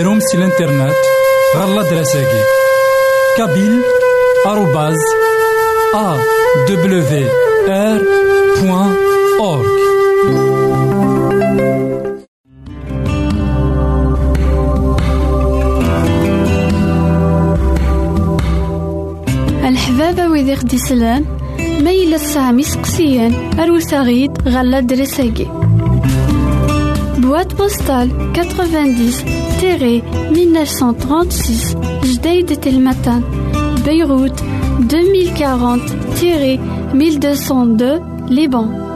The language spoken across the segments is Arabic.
غديرهم سي الانترنت غالا دراساكي كابيل آروباز أ دبليو آر بوان أورك الحبابة ويدي غدي يسلم ما سامي سقسيان أروساغيد غالا دراساكي Boîte 1936 Jdeid et Telmatan. Beyrouth 2040-1202 Liban.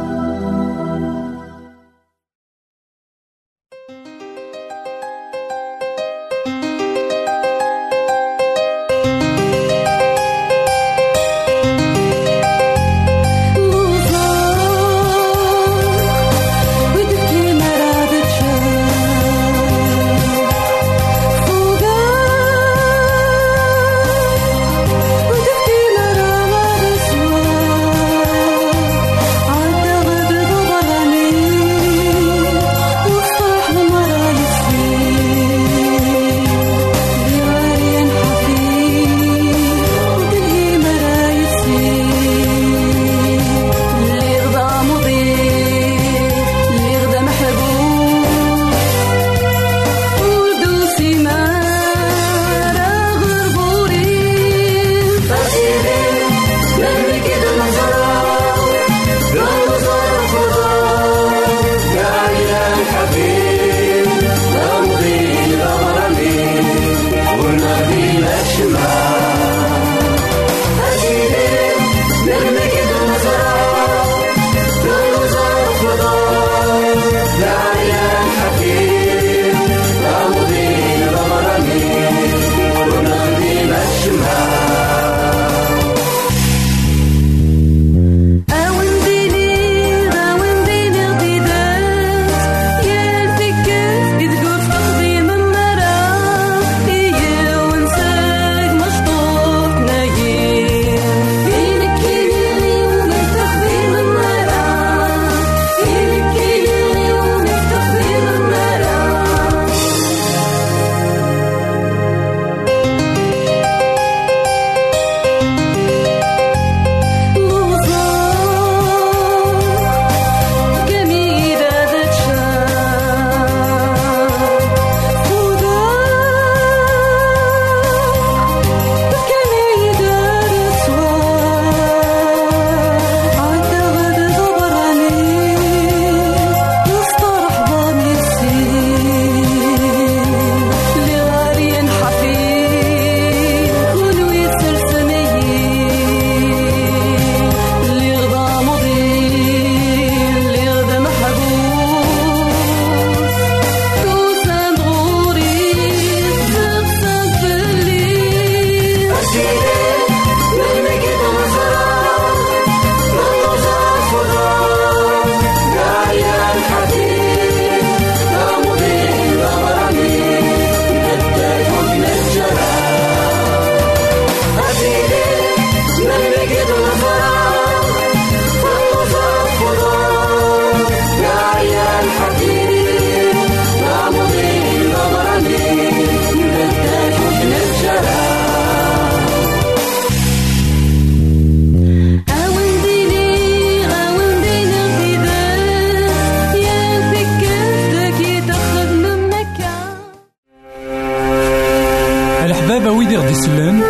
الحبابة ويدي غدي يسلم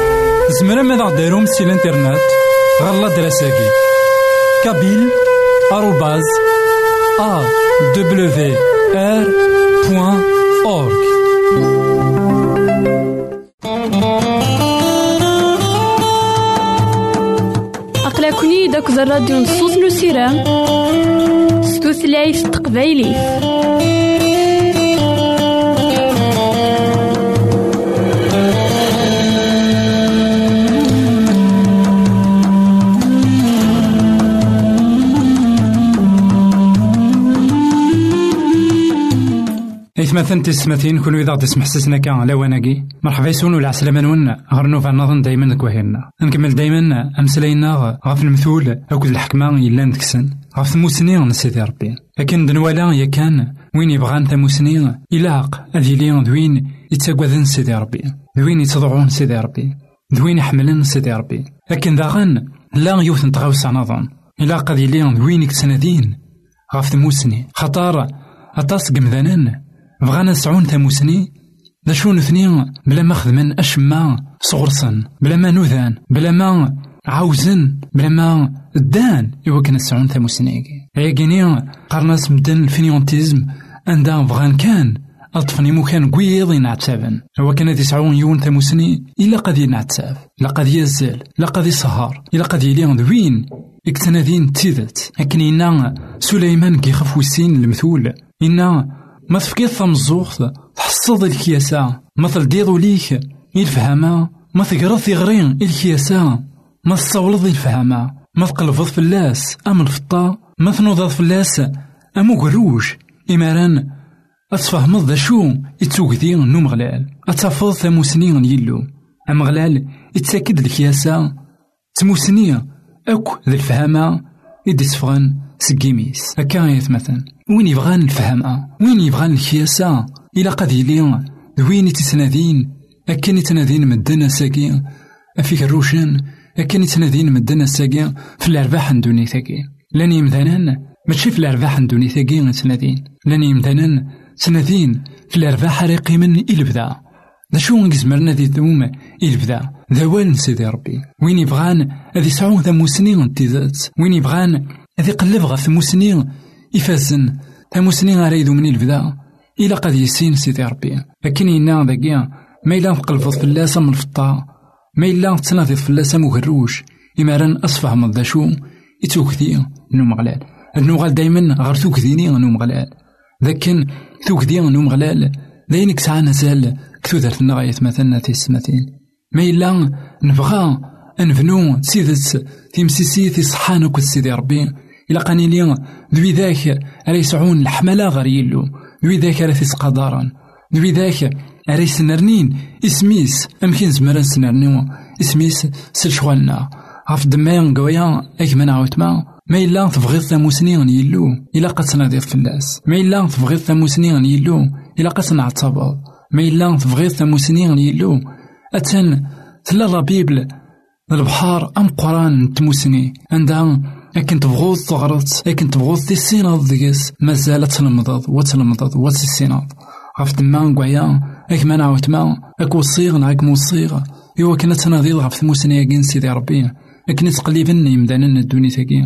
زمرا ماذا غديرهم سي الإنترنت غالا دراساكي. كابيل آروباز أ دبليو آر بوان أورك أقلكني داك الراديو نصوص نسيرام ستوثلايف تقبايلي. مثلا تسمتين كون إذا تسمح سسنا كان لواناكي مرحبا يسون ولا عسلامة نون غير في نظن دايما كوهينا نكمل دايما أمسلاينا غاف المثول أكد الحكمة إلا نتكسن. غاف ثموسني نسيتي ربي. لكن دنوالا يا كان وين يبغان ثموسني إلاق أذي لي دوين يتساقوذن سيدي ربي. دوين يتضعون سيدي ربي. دوين يحملن سيدي ربي. لكن داغن لا يوث نتغاوس نظن إلا قد يلي دوين يكسندين غاف ثموسني خطار أطاس قمذانن بغانا نسعون ثموسني دا شو نثني بلا ما خدمن أشما صغرسن بلا ما نوذان بلا ما عاوزن بلا ما دان. إوا كان نسعون ثموسني هيا كيني قرناس مدن الفينيونتيزم عندها بغان كان أطفني مكان قويض ينعتابن. هو كان يسعون يون ثموسني إلا قد ينعتاب لا قد يزال لا قد يسهر إلا قد يلي دوين اكتنادين تيدت لكن إنا سليمان كيخاف وسين المثول. إنا ما تفكير ثمزوخت تحصد الكياسة. ما تلقيض ليك الفهامة. ما تقرض ثغرين الكياسة. ما تصولض الفهامة. ما تقلبض فلاس أم الفطا ما تنوضض فلاس أم قروج إماران أتفهمض ذا شو؟ يتوكدي نو مغلال أتفض ثموسني يلو. أم غلال يتساكد الكياسة. تموسني أكو ذا الفهامة. إدي سفغن سكيميس هكا مثلا. وين يبغان الفهامة وين يبغان الكياسة إلا قد يلي وين يتسنادين؟ أكن يتنادين مدنا ساكي؟ أفيك الروشن؟ أكن يتنادين مدنا ساكي؟ في الأرباح ندوني ثاكي. لأن يمثالا ماشي في الأرباح ندوني ثاكي نتنادين. لأن يمثالا تنادين في الأرباح ريقي من إلبدا. دا شو نقزمرنا ذي ثوم إلبدا؟ ذا وين سيدي ربي. وين يبغان هذي سعون ذا موسنين تيزات وين يبغان هذي قلب غف موسنين؟ يفازن ذا موسنين غاريدو من البدا إلا قد يسين سيدي ربي. لكن إنا ذاكيا ما إلا في اللاسة من الفطا ما إلا تناضي في اللاسة مهروش. إماران أصفه ذا شو يتوكثي نو مغلال النوغال دايما غير توكثيني نو مغلال لكن توكدي نو مغلال داين كسعى نزال كثوثرت نغاية مثلا تيسمتين ما إلا نبغى نبنو تسيدت تيمسيسي في صحان وكل سيدي ربي. إلا قاني لي ذوي ذاك راه يسعون الحملة غير يلو ذوي ذاك راه تيسقدارن ذوي ذاك راه يسنرنين إسميس أمكن زمرا نسنرنيو إسميس سلشوالنا. غاف دمايا قويا أكمن عاوتما ما. إلا تبغيض ثموسني يلو إلا قد تناديض فلاس. ما إلا تبغيض ثموسني يلو إلا قد تنعتبض ما إلا تبغيض ثموسني يلو أتن تلا لا بيبل. البحار أم قران تموسني. عندها لكن تبغوض تغرط لكن تبغوض تيسيناض ديكس مازال تلمضض وتلمضض وتسيناض غاف تما نقعيا اك ما نعاود ما. اك وصيغ نعاك موصيغ إوا كنا تناضيض غاف ثموسني كين سيدي ربي. لكن تقليبن يمدانا الدوني تاكي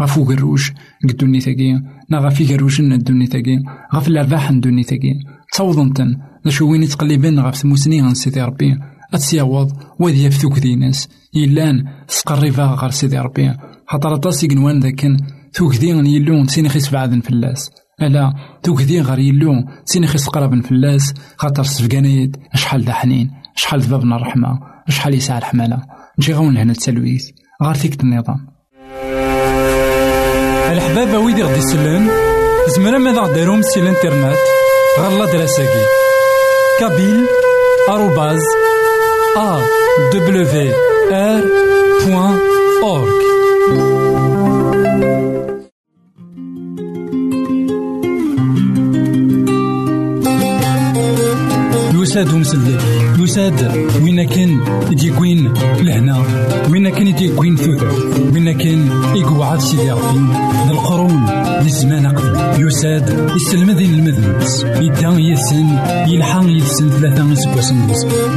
غاف وقروج قدوني تاكي نا غاف يقروجن الدوني تاكي غاف الأرباح الدوني تاكي تصوضنتن ذا شو وين يتقلبن غاف ثموسني غن سيدي ربي. أتسياوض وذي يفتوك ديناس يلان تقربها غير سيدي ربي. خاطر أطاس يقنوان ذاكن توكدي يلون سيني خيس بعد فلاس ألا توكدي غير يلون سيني خيس قرب فلاس خاطر سفقانيد شحال دا حنين شحال بابنا الرحمة شحال يسعى الحمالة. نجي غون لهنا التلويث. غير ثيكت النظام. الحبابة ويدي غدي يسلن زمرا ماذا غديرهم سي الانترنت؟ غالا دراساكي. كابيل آروباز أ دبليو آر بوان أورك يساد ومسلك يساد وين كان يديكوين لهنا؟ وين كان يديكوين ثوث وين كان يقعد سيدي ربي القرون للزمان قبل. يساد يسلم ذين المذنبس يدا يسن يلحق يسن ثلاثة سبوسن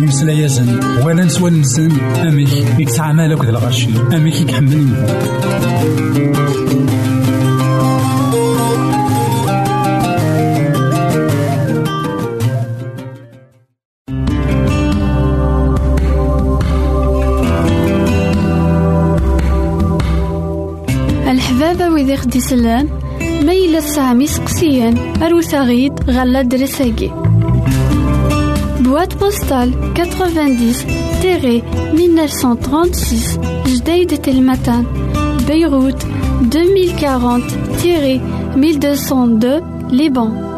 يمسلا يزن ولا نسوى نسن أميك يكسع مالك ذا الغشي أميك يكحمل الحبابة ويدي خدي سلان ما يلا تسعام يسقسيان أروت غيد غالا درساكي Boîte postale 90-1936 Jdeï de Telmatan Beyrouth 2040-1202 Liban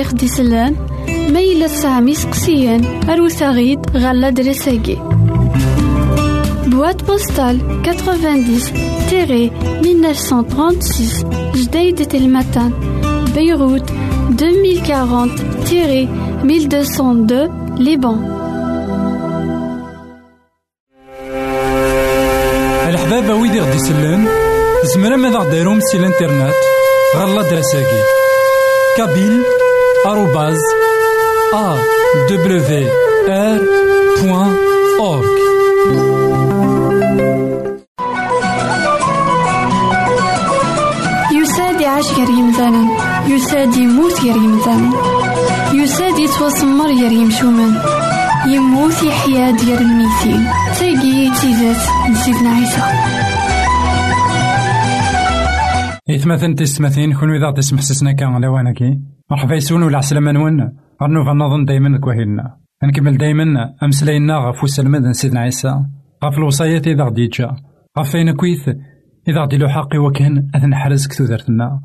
baba wid ixdislan ma yella tesɛam iseqsiyen arut aɣ-d ɣer l'adresse-agi. Boîte postale 90-1936 Jdeï de Telmatan Beyrouth 2040-1202 Liban الحبابة ويدي غدي يسلم زمرا ماذا غديرهم سي الانترنت غالا دراساكي كابيل بوان أورك يساد يعيش غير يمثالا يساد يموت غير يمثالا يساد يتوسمر غير يمشومان يموت يحيا ديال الميتين. تاقي تيزات نسيتنا عيسى. إثمثن تستمثين كون إذا تسمح سسنا كان لوانكي مرحبا يسون ولا عسلامة نون. غنوفا نظن دايما كوهيلنا نكمل دايما أمسلاينا غف وسلمة سيدنا عيسى. غف الوصايات إذا غدي جا. غف فين كويث إذا غدي له حقي وكان أذن حرز كتو درتنا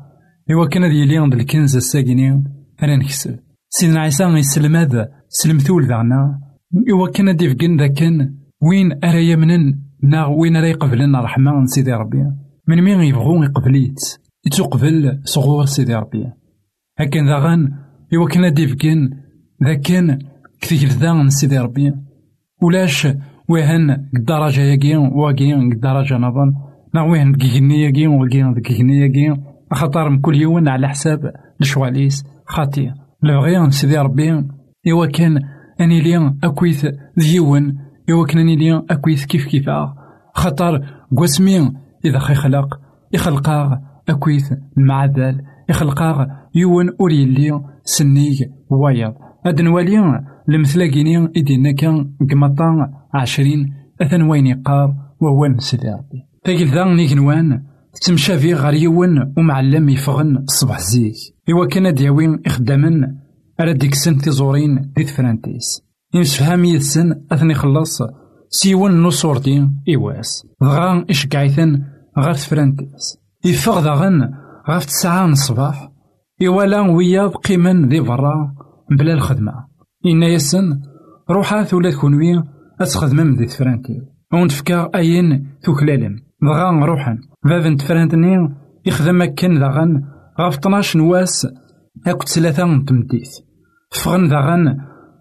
إوا كان ذي ليون الكنز الساقيني. أنا نكسب سيدنا عيسى يسلم هذا. سلمتول ذعنا إوا كان دي فقن ذا كان وين أرا يمنن؟ نا وين أرا يقبلنا رحمة سيدي ربي. من مين يبغون يقبليت يتقبل صغور سيدي ربي. هكا ذاغن إوا كان دي فقن ذا كان كثير ذا سيدي ربي ولاش وهن الدرجة ياكي واكي الدرجة نظن نا وين دقيقني ياكي واكي دقيقني ياكي خاطر كل يوم على حساب الشواليس خاطي لبغي سيدي ربي إوا كان أني ليا أكويث ديون إوا كان أني ليا أكويث كيف كيفا خاطر قوسمي إذا خي خلق يخلقا أكويث المعدل يخلقا يون أوري لي سنيك وايض هاد نوالي المثلاقيني إدينا كان قمطا عشرين أثن وين يقار وهو سيدي ربي. تاقل ذا نيكنوان تمشافي غير يون ومعلم يفغن الصبح زيك. إوا كان دياوين إخدامن أرا ديكسن تيزورين دي تفرانتيس يمسفهام يدسن أثني خلص سيون نصورتي إواس دغا إشكعيثن غير تفرانتيس يفغ داغن غاف تسعة الصباح. إوالا وياض قيمن ذي برا بلا الخدمة. إنا يسن روحات ولا تكونوي أتخدم ذي تفرانتي ونتفكا أين توكلالم دغا نروحن باب تفرانتني يخدم كان داغن غاف 12 نواس أكو ثلاثة نتمديت فغن داغن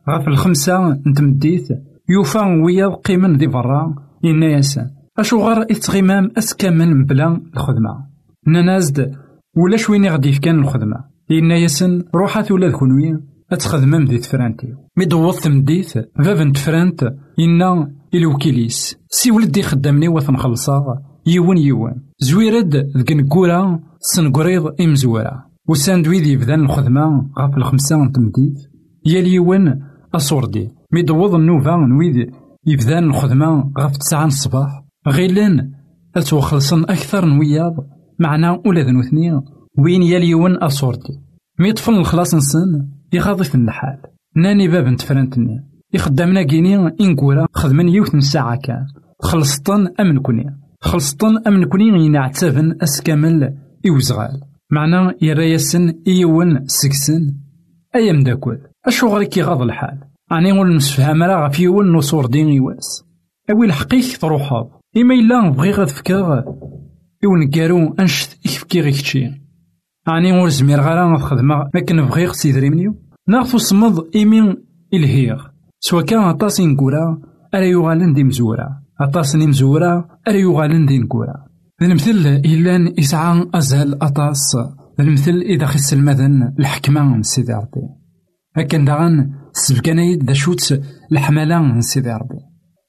غاف الخمسة نتمديت يوفا ويا قيمن ذي برا. إنا ياسن. أشو غار إتغمام أسكامن بلا الخدمة. ننازد ولا شويني غادي يفكان الخدمة إنا ياسن روحات ولا ذكونوي أتخدمم ذي تفرانتي مي دوض تمديت باب تفرانت إنا الوكيليس سي ولدي خدامني وثنخلصا يون يون زويرد ذك نكورا سنقريض إمزورا وساندوي ذي بدان الخدمة غاف الخمسة نتمديت يال يون أصوردي مي دوض النوفا نويد يبدان الخدمة غاف تسعة الصباح غيلان أتوخلصن أكثر نوياض معنا ولا ذنوثني وين يال يون أصوردي مي طفل الخلاص نسن يخاضف الحال ناني باب نتفرنتني. يخدمنا كيني إنكورا خدمن يوث ساعة كان. خلصتن أمن كوني. خلصتن أمن كوني ينعتبن أسكامل إوزغال معنا يرايسن إيون سكسن أيا مداكل أشو غير غاض الحال؟ أني نقول نسفهم راه في يون نصور دين يواس أوي الحقيق تروحاض. إما إلا بغي غاد فكا إون كارو أنشت إكفكي غيك تشي أني نقول زمير غالا خدمة لكن بغيغ سيدريمنيو ناغ صمد إيمين إلهيغ سوا كان أطاس نكورا أرا يغالن دي مزورا أطاس ني مزورا أرا يغالن دي نكورا المثل إلا إسعى أزال أطاس المثل إذا خس المذن الحكمة سيدي ربي هكا داغن سبكانايد دا شوت الحملة سيدي ربي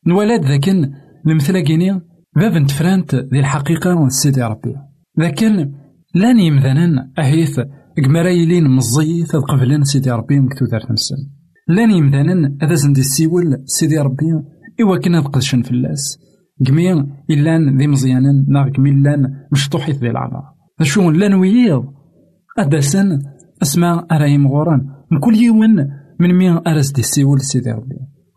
نولاد ذاكن المثل كيني باب نتفرانت ذي الحقيقة سيدي ربي لكن لأن يمذنن أهيث قمرايلين مزيث قبلن سيدي ربي مكتو دار نسن لأن يمذنن هذا زندي السيول سيدي ربي إوا كنا تقدشن فلاس قمي إلان ذي مزيانن ناغ قمي إلان مشطوحيث ذي العذار شو لأن وييض أدسن أسماء أرايم غوران من كل يوم من مين أرس دي سيدي ربي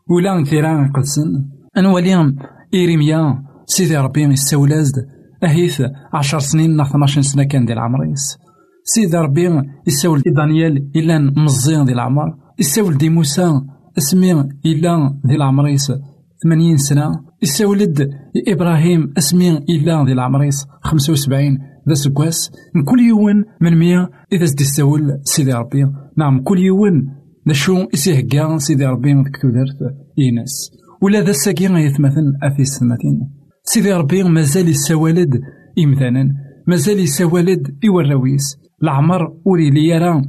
ولا ثيران قدسن أنواليام إيريميا سيدي ربي يستولازد. أهيث عشر سنين نا 12 سنة كان ديال عمريس سيدي ربي يساول دي دانيال إلا مزيان دي العمر يساول دي موسى اسمي إلا دي العمريس ثمانين سنة. يساولد إبراهيم اسمي إلا دي العمريس خمسة وسبعين ذا سكواس. من كل يوم من مية إذا زدي يساول سيدي ربي. نعم كل يوم نشو إسيهكا سيدي ربي ديك تودرت إيناس. ولا ذا الساقي يتمثل أفي السماتين سيدي ربي مازال يساولد إمثالا مازال يساولد إوراويس. العمر أوري لي راه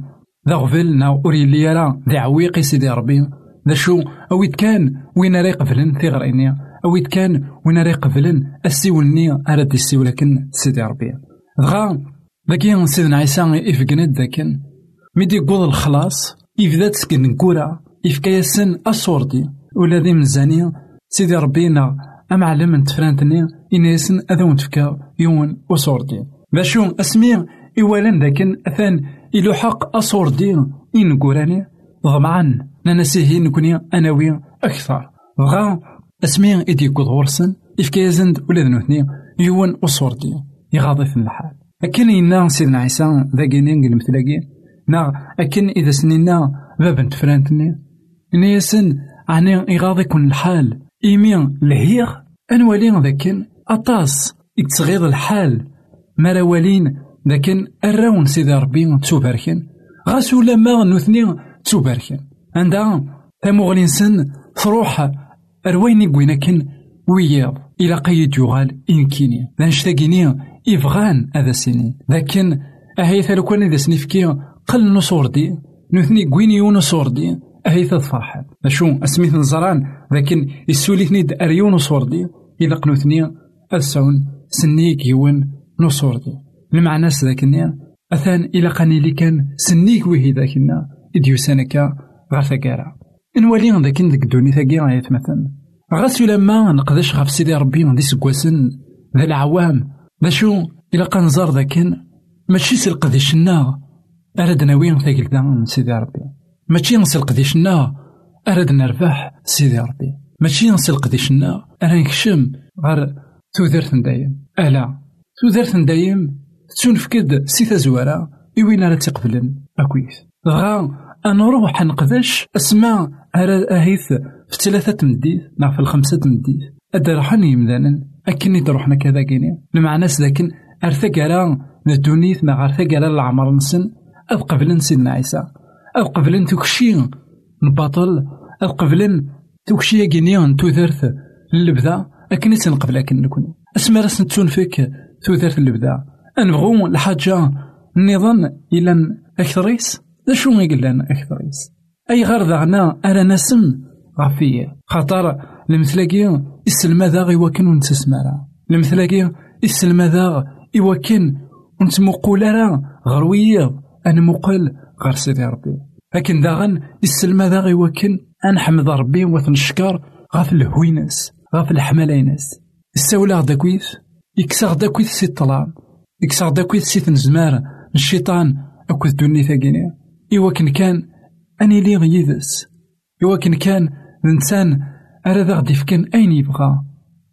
ذا غفل نا أوري لي راه ذا عويقي سيدي ربي. ذا شو أويت كان وين راه يقبلن ثغريني أويت كان وين راه يقبلن السيولني أراد السيول لكن سيدي ربي. دغا ذاكي سيدنا عيسى إفقند ذاكن. ميدي قوض الخلاص يبدا تسكن نكورا يفكا أصوردي ولا ذي مزاني سيدي ربينا أمعلم من تفرانتني إن يسن أذون تفكا يون وصوردي. باشو أسمي إولا ذاكن أثان إلو حق أصوردي. إن قراني ضمعا ننسيه نكوني أناوي أكثر. بغا أسمي إدي كود غورسن إفكا يزند ولا ذنوثني يون وصوردي. يغاضي الحال أكن إنا سيدنا عيسى ذاكي نينجل مثلاقي نا أكن إذا سنينا بابا تفرانتني. نيسن عني إغاضي كون الحال. إيمي لهيغ أنوالي ذاكن أطاس يتغيض الحال. مراوالين لكن الراون سيدي ربي تسوبركن غاسو لما نوثني تسوبركن عندها تاموغ سن تروح أرويني قوينكن وياض إلى قيد يغال إنكيني. لانشتاقيني إفغان هذا سنين لكن أهيث لو كان إذا سنفكي قل نصور دي نوثني قويني يونصور دي. أهيث فرحان أشو أسميث نزران لكن يسوليثني أريون نصور دي. إلا قنوثني أسعون سنيك يون نصور دي. المعنى ذاكني أثان إلا قاني لي كان سنيك وهي ذاكنا إديو سانكا غير ثقارا نولي ذاك ديك الدوني ثاقي غايت مثلا غاسو لما نقدش غف سيدي ربي غادي سكواسن ذا العوام. باشو إلا قنزار ذاكن ماشي سلقديش النار أراد ناوي ثاقل سيدي ربي. ماشي نسلق ديشنا أراد نربح سيدي ربي. ماشي نسلق ديشنا أنا نكشم غير تودرت دايم ألا تودرت دايم تنفكد سي تزوارا إوين راه تقبلن. أكويس. غا أنا نروح نقدش أسماء أهيث في ثلاثة تمديد نا في الخمسة تمديد أدرحني يمدانا أكني تروحنا كذا كيني. المعنى ساكن أرثقالا ندونيث ما غير العمر نسن أذ قبلن سيدنا عيسى. أو قبلن توكشي نباطل أو قبلن توكشي كينيون توثرث اللبدا أكن تنقبل أكن نكون. أسمى رأس فيك توثرث اللبدا أنبغو الحاجة النظام إلا أكثريس؟ ذا شو يقول أكثريس؟ أي غير ذاغنا أنا نسم غفية. خاطر المثلاقي السلمى ذا غيوكن ونتسمارا المثلاقي السلمى ذا إيوكن ونتمقول راه غروية أنا مقل غير سيدي ربي. لكن داغن السلمى ذا غي وكن أنحمد ربي وثنشكر غاف الهوينس غاف الحملاينس الساولة داكويث يكسر داكويث سي الطلام يكسر داكويث سي تنزمار الشيطان أكوث دوني ثاقيني إوا كان أني لي غيذس إوا كان الإنسان أراد غدي فكان أين يبغى.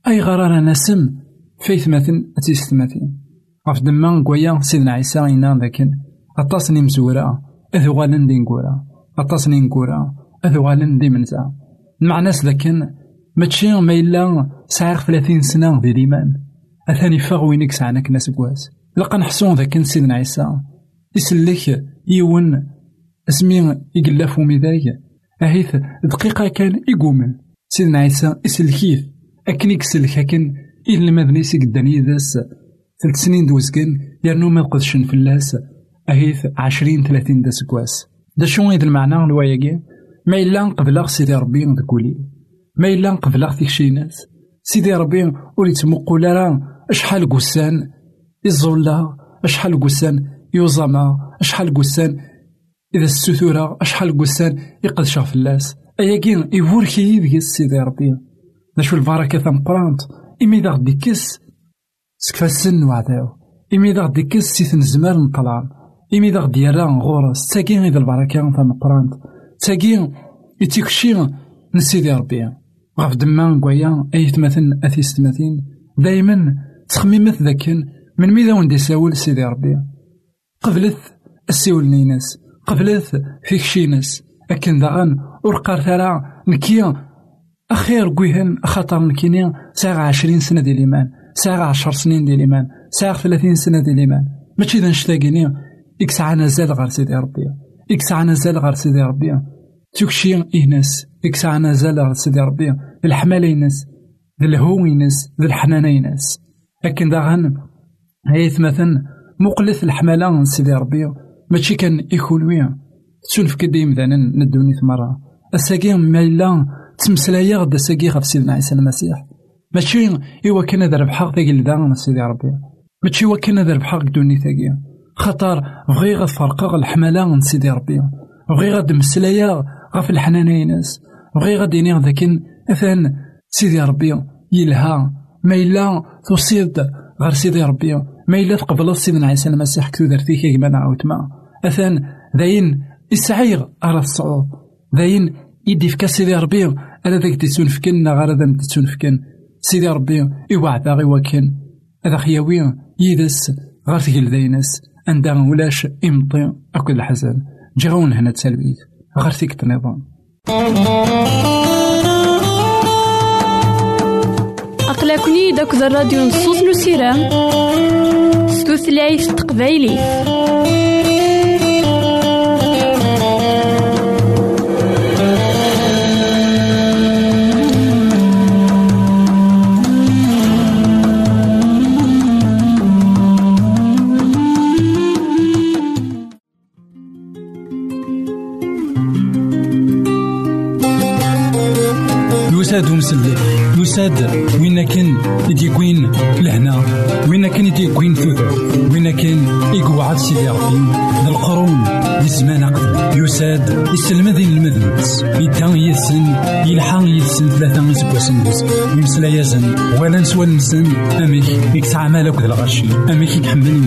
أي غرار نسم فيث مثل أتيس ثماثين. غاف دمان قويا سيدنا عيسى إنا ذاكن. أطاسني مزورة أذوالن دي نقورا أطاسني نقورا أذوالن دي منزا. المعنى لكن ماشي ما إلا ساعة ثلاثين سنة دي الإيمان أثاني فاغ وينك سعناك ناس كواس لقا نحسون ذاك سيدنا عيسى. يسلك يون اسمي يقلا فومي ذاك أهيث دقيقة كان يقومن سيدنا عيسى يسلكيث أكن يكسلك أكن إلا مذنيسي قداني ذاس ثلاث سنين دوزكن يرنو ما قدشن في اللاس. أهيث عشرين ثلاثين دا سكواس دا شو إذا المعنى الواياكي ما إلا نقبل سيدي ربي ذكولي ما إلا نقبل تيكشي ناس. سيدي ربي ولي تمقول راه أشحال قسان الزولا أشحال قسان يوزما؟ أشحال قسان إذا السثورة؟ أشحال قسان يقدشها في اللاس أياكين يفوركي يدي سيدي ربي. دا شو البركة ثمقرانت إمي دا غدي كس سكفا السن وعداو. إمي دا غدي كس سيثن زمار نطلع. إمي ذا غدي يرى غورس تاكي إذا البركة تمقرانت تاكي يتيكشي من سيدي ربي غاف دما كوايا أي تماثل أثيس تماثين دايما تخميمت ذاكن من ميدا وندي ساول سيدي ربي قبلت السيول نينس قبلت فيك شينس أكن داغن ورقار ثرا نكيا أخير قويهن خاطر نكيني ساعة عشرين سنة ديال الإيمان ساعة عشر سنين ديال الإيمان ساعة ثلاثين سنة ديال الإيمان ماشي ذا نشتاقيني إك ساعة نزال غير سيدي ربي. إك ساعة نزال غير سيدي ربي. تكشي إينس إك ساعة نزال غير سيدي ربي. الحمالة ينس ذا الهو ينس ذا الحنانة ينس لكن داغن هيث مثلا مقلث الحمالة سيدي ربي. ماشي كان ويا. تسولف كدي مثلا ندوني ثمرة الساقي ما إلا تمسلايا غدا ساقي غف سيدنا عيسى المسيح. ماشي إوا كان هذا ربحا ذاك سيدي ربي. ماشي إوا كان هذا ربحا دوني ثاقي. خاطر بغي غا فرقا الحمالة من سيدي ربي. بغي غا مسلايا غف الحنانة ناس بغي ديني ذاكن أثان سيدي ربي. يلها ما إلا توصيد غير سيدي ربي. ما إلا تقبل سيدنا عيسى المسيح كتو درتيك كما نعاود ما أثان ذاين يسعيغ على الصعود ذاين يدي فكا سيدي ربي. أنا ذاك تسون فكن غير ذا تسون فكن. سيدي ربي يوعد غي وكن. هذا خياوي يدس غير تقل ذاينس عندها ولاش إمطي. أكل الحزن جيغون هنا تسلبيت غير تيك النظام أقلكني داك الراديو نصوص نسيران ستوثلايف تقبايلي. يساد ومسلي يساد وين كان يديكوين لهنا؟ وين كان يديكوين ثوثر وين كان يقعد سيدي ربي؟ القرون لزمان أقدم يساد يسلم ذي المذنبس يدان يسن يلحق يسن ثلاثة سبوسن يمسلا يزن ولا نسوى نسن أميك يكسع مالك ذا الغشي أميك يحمل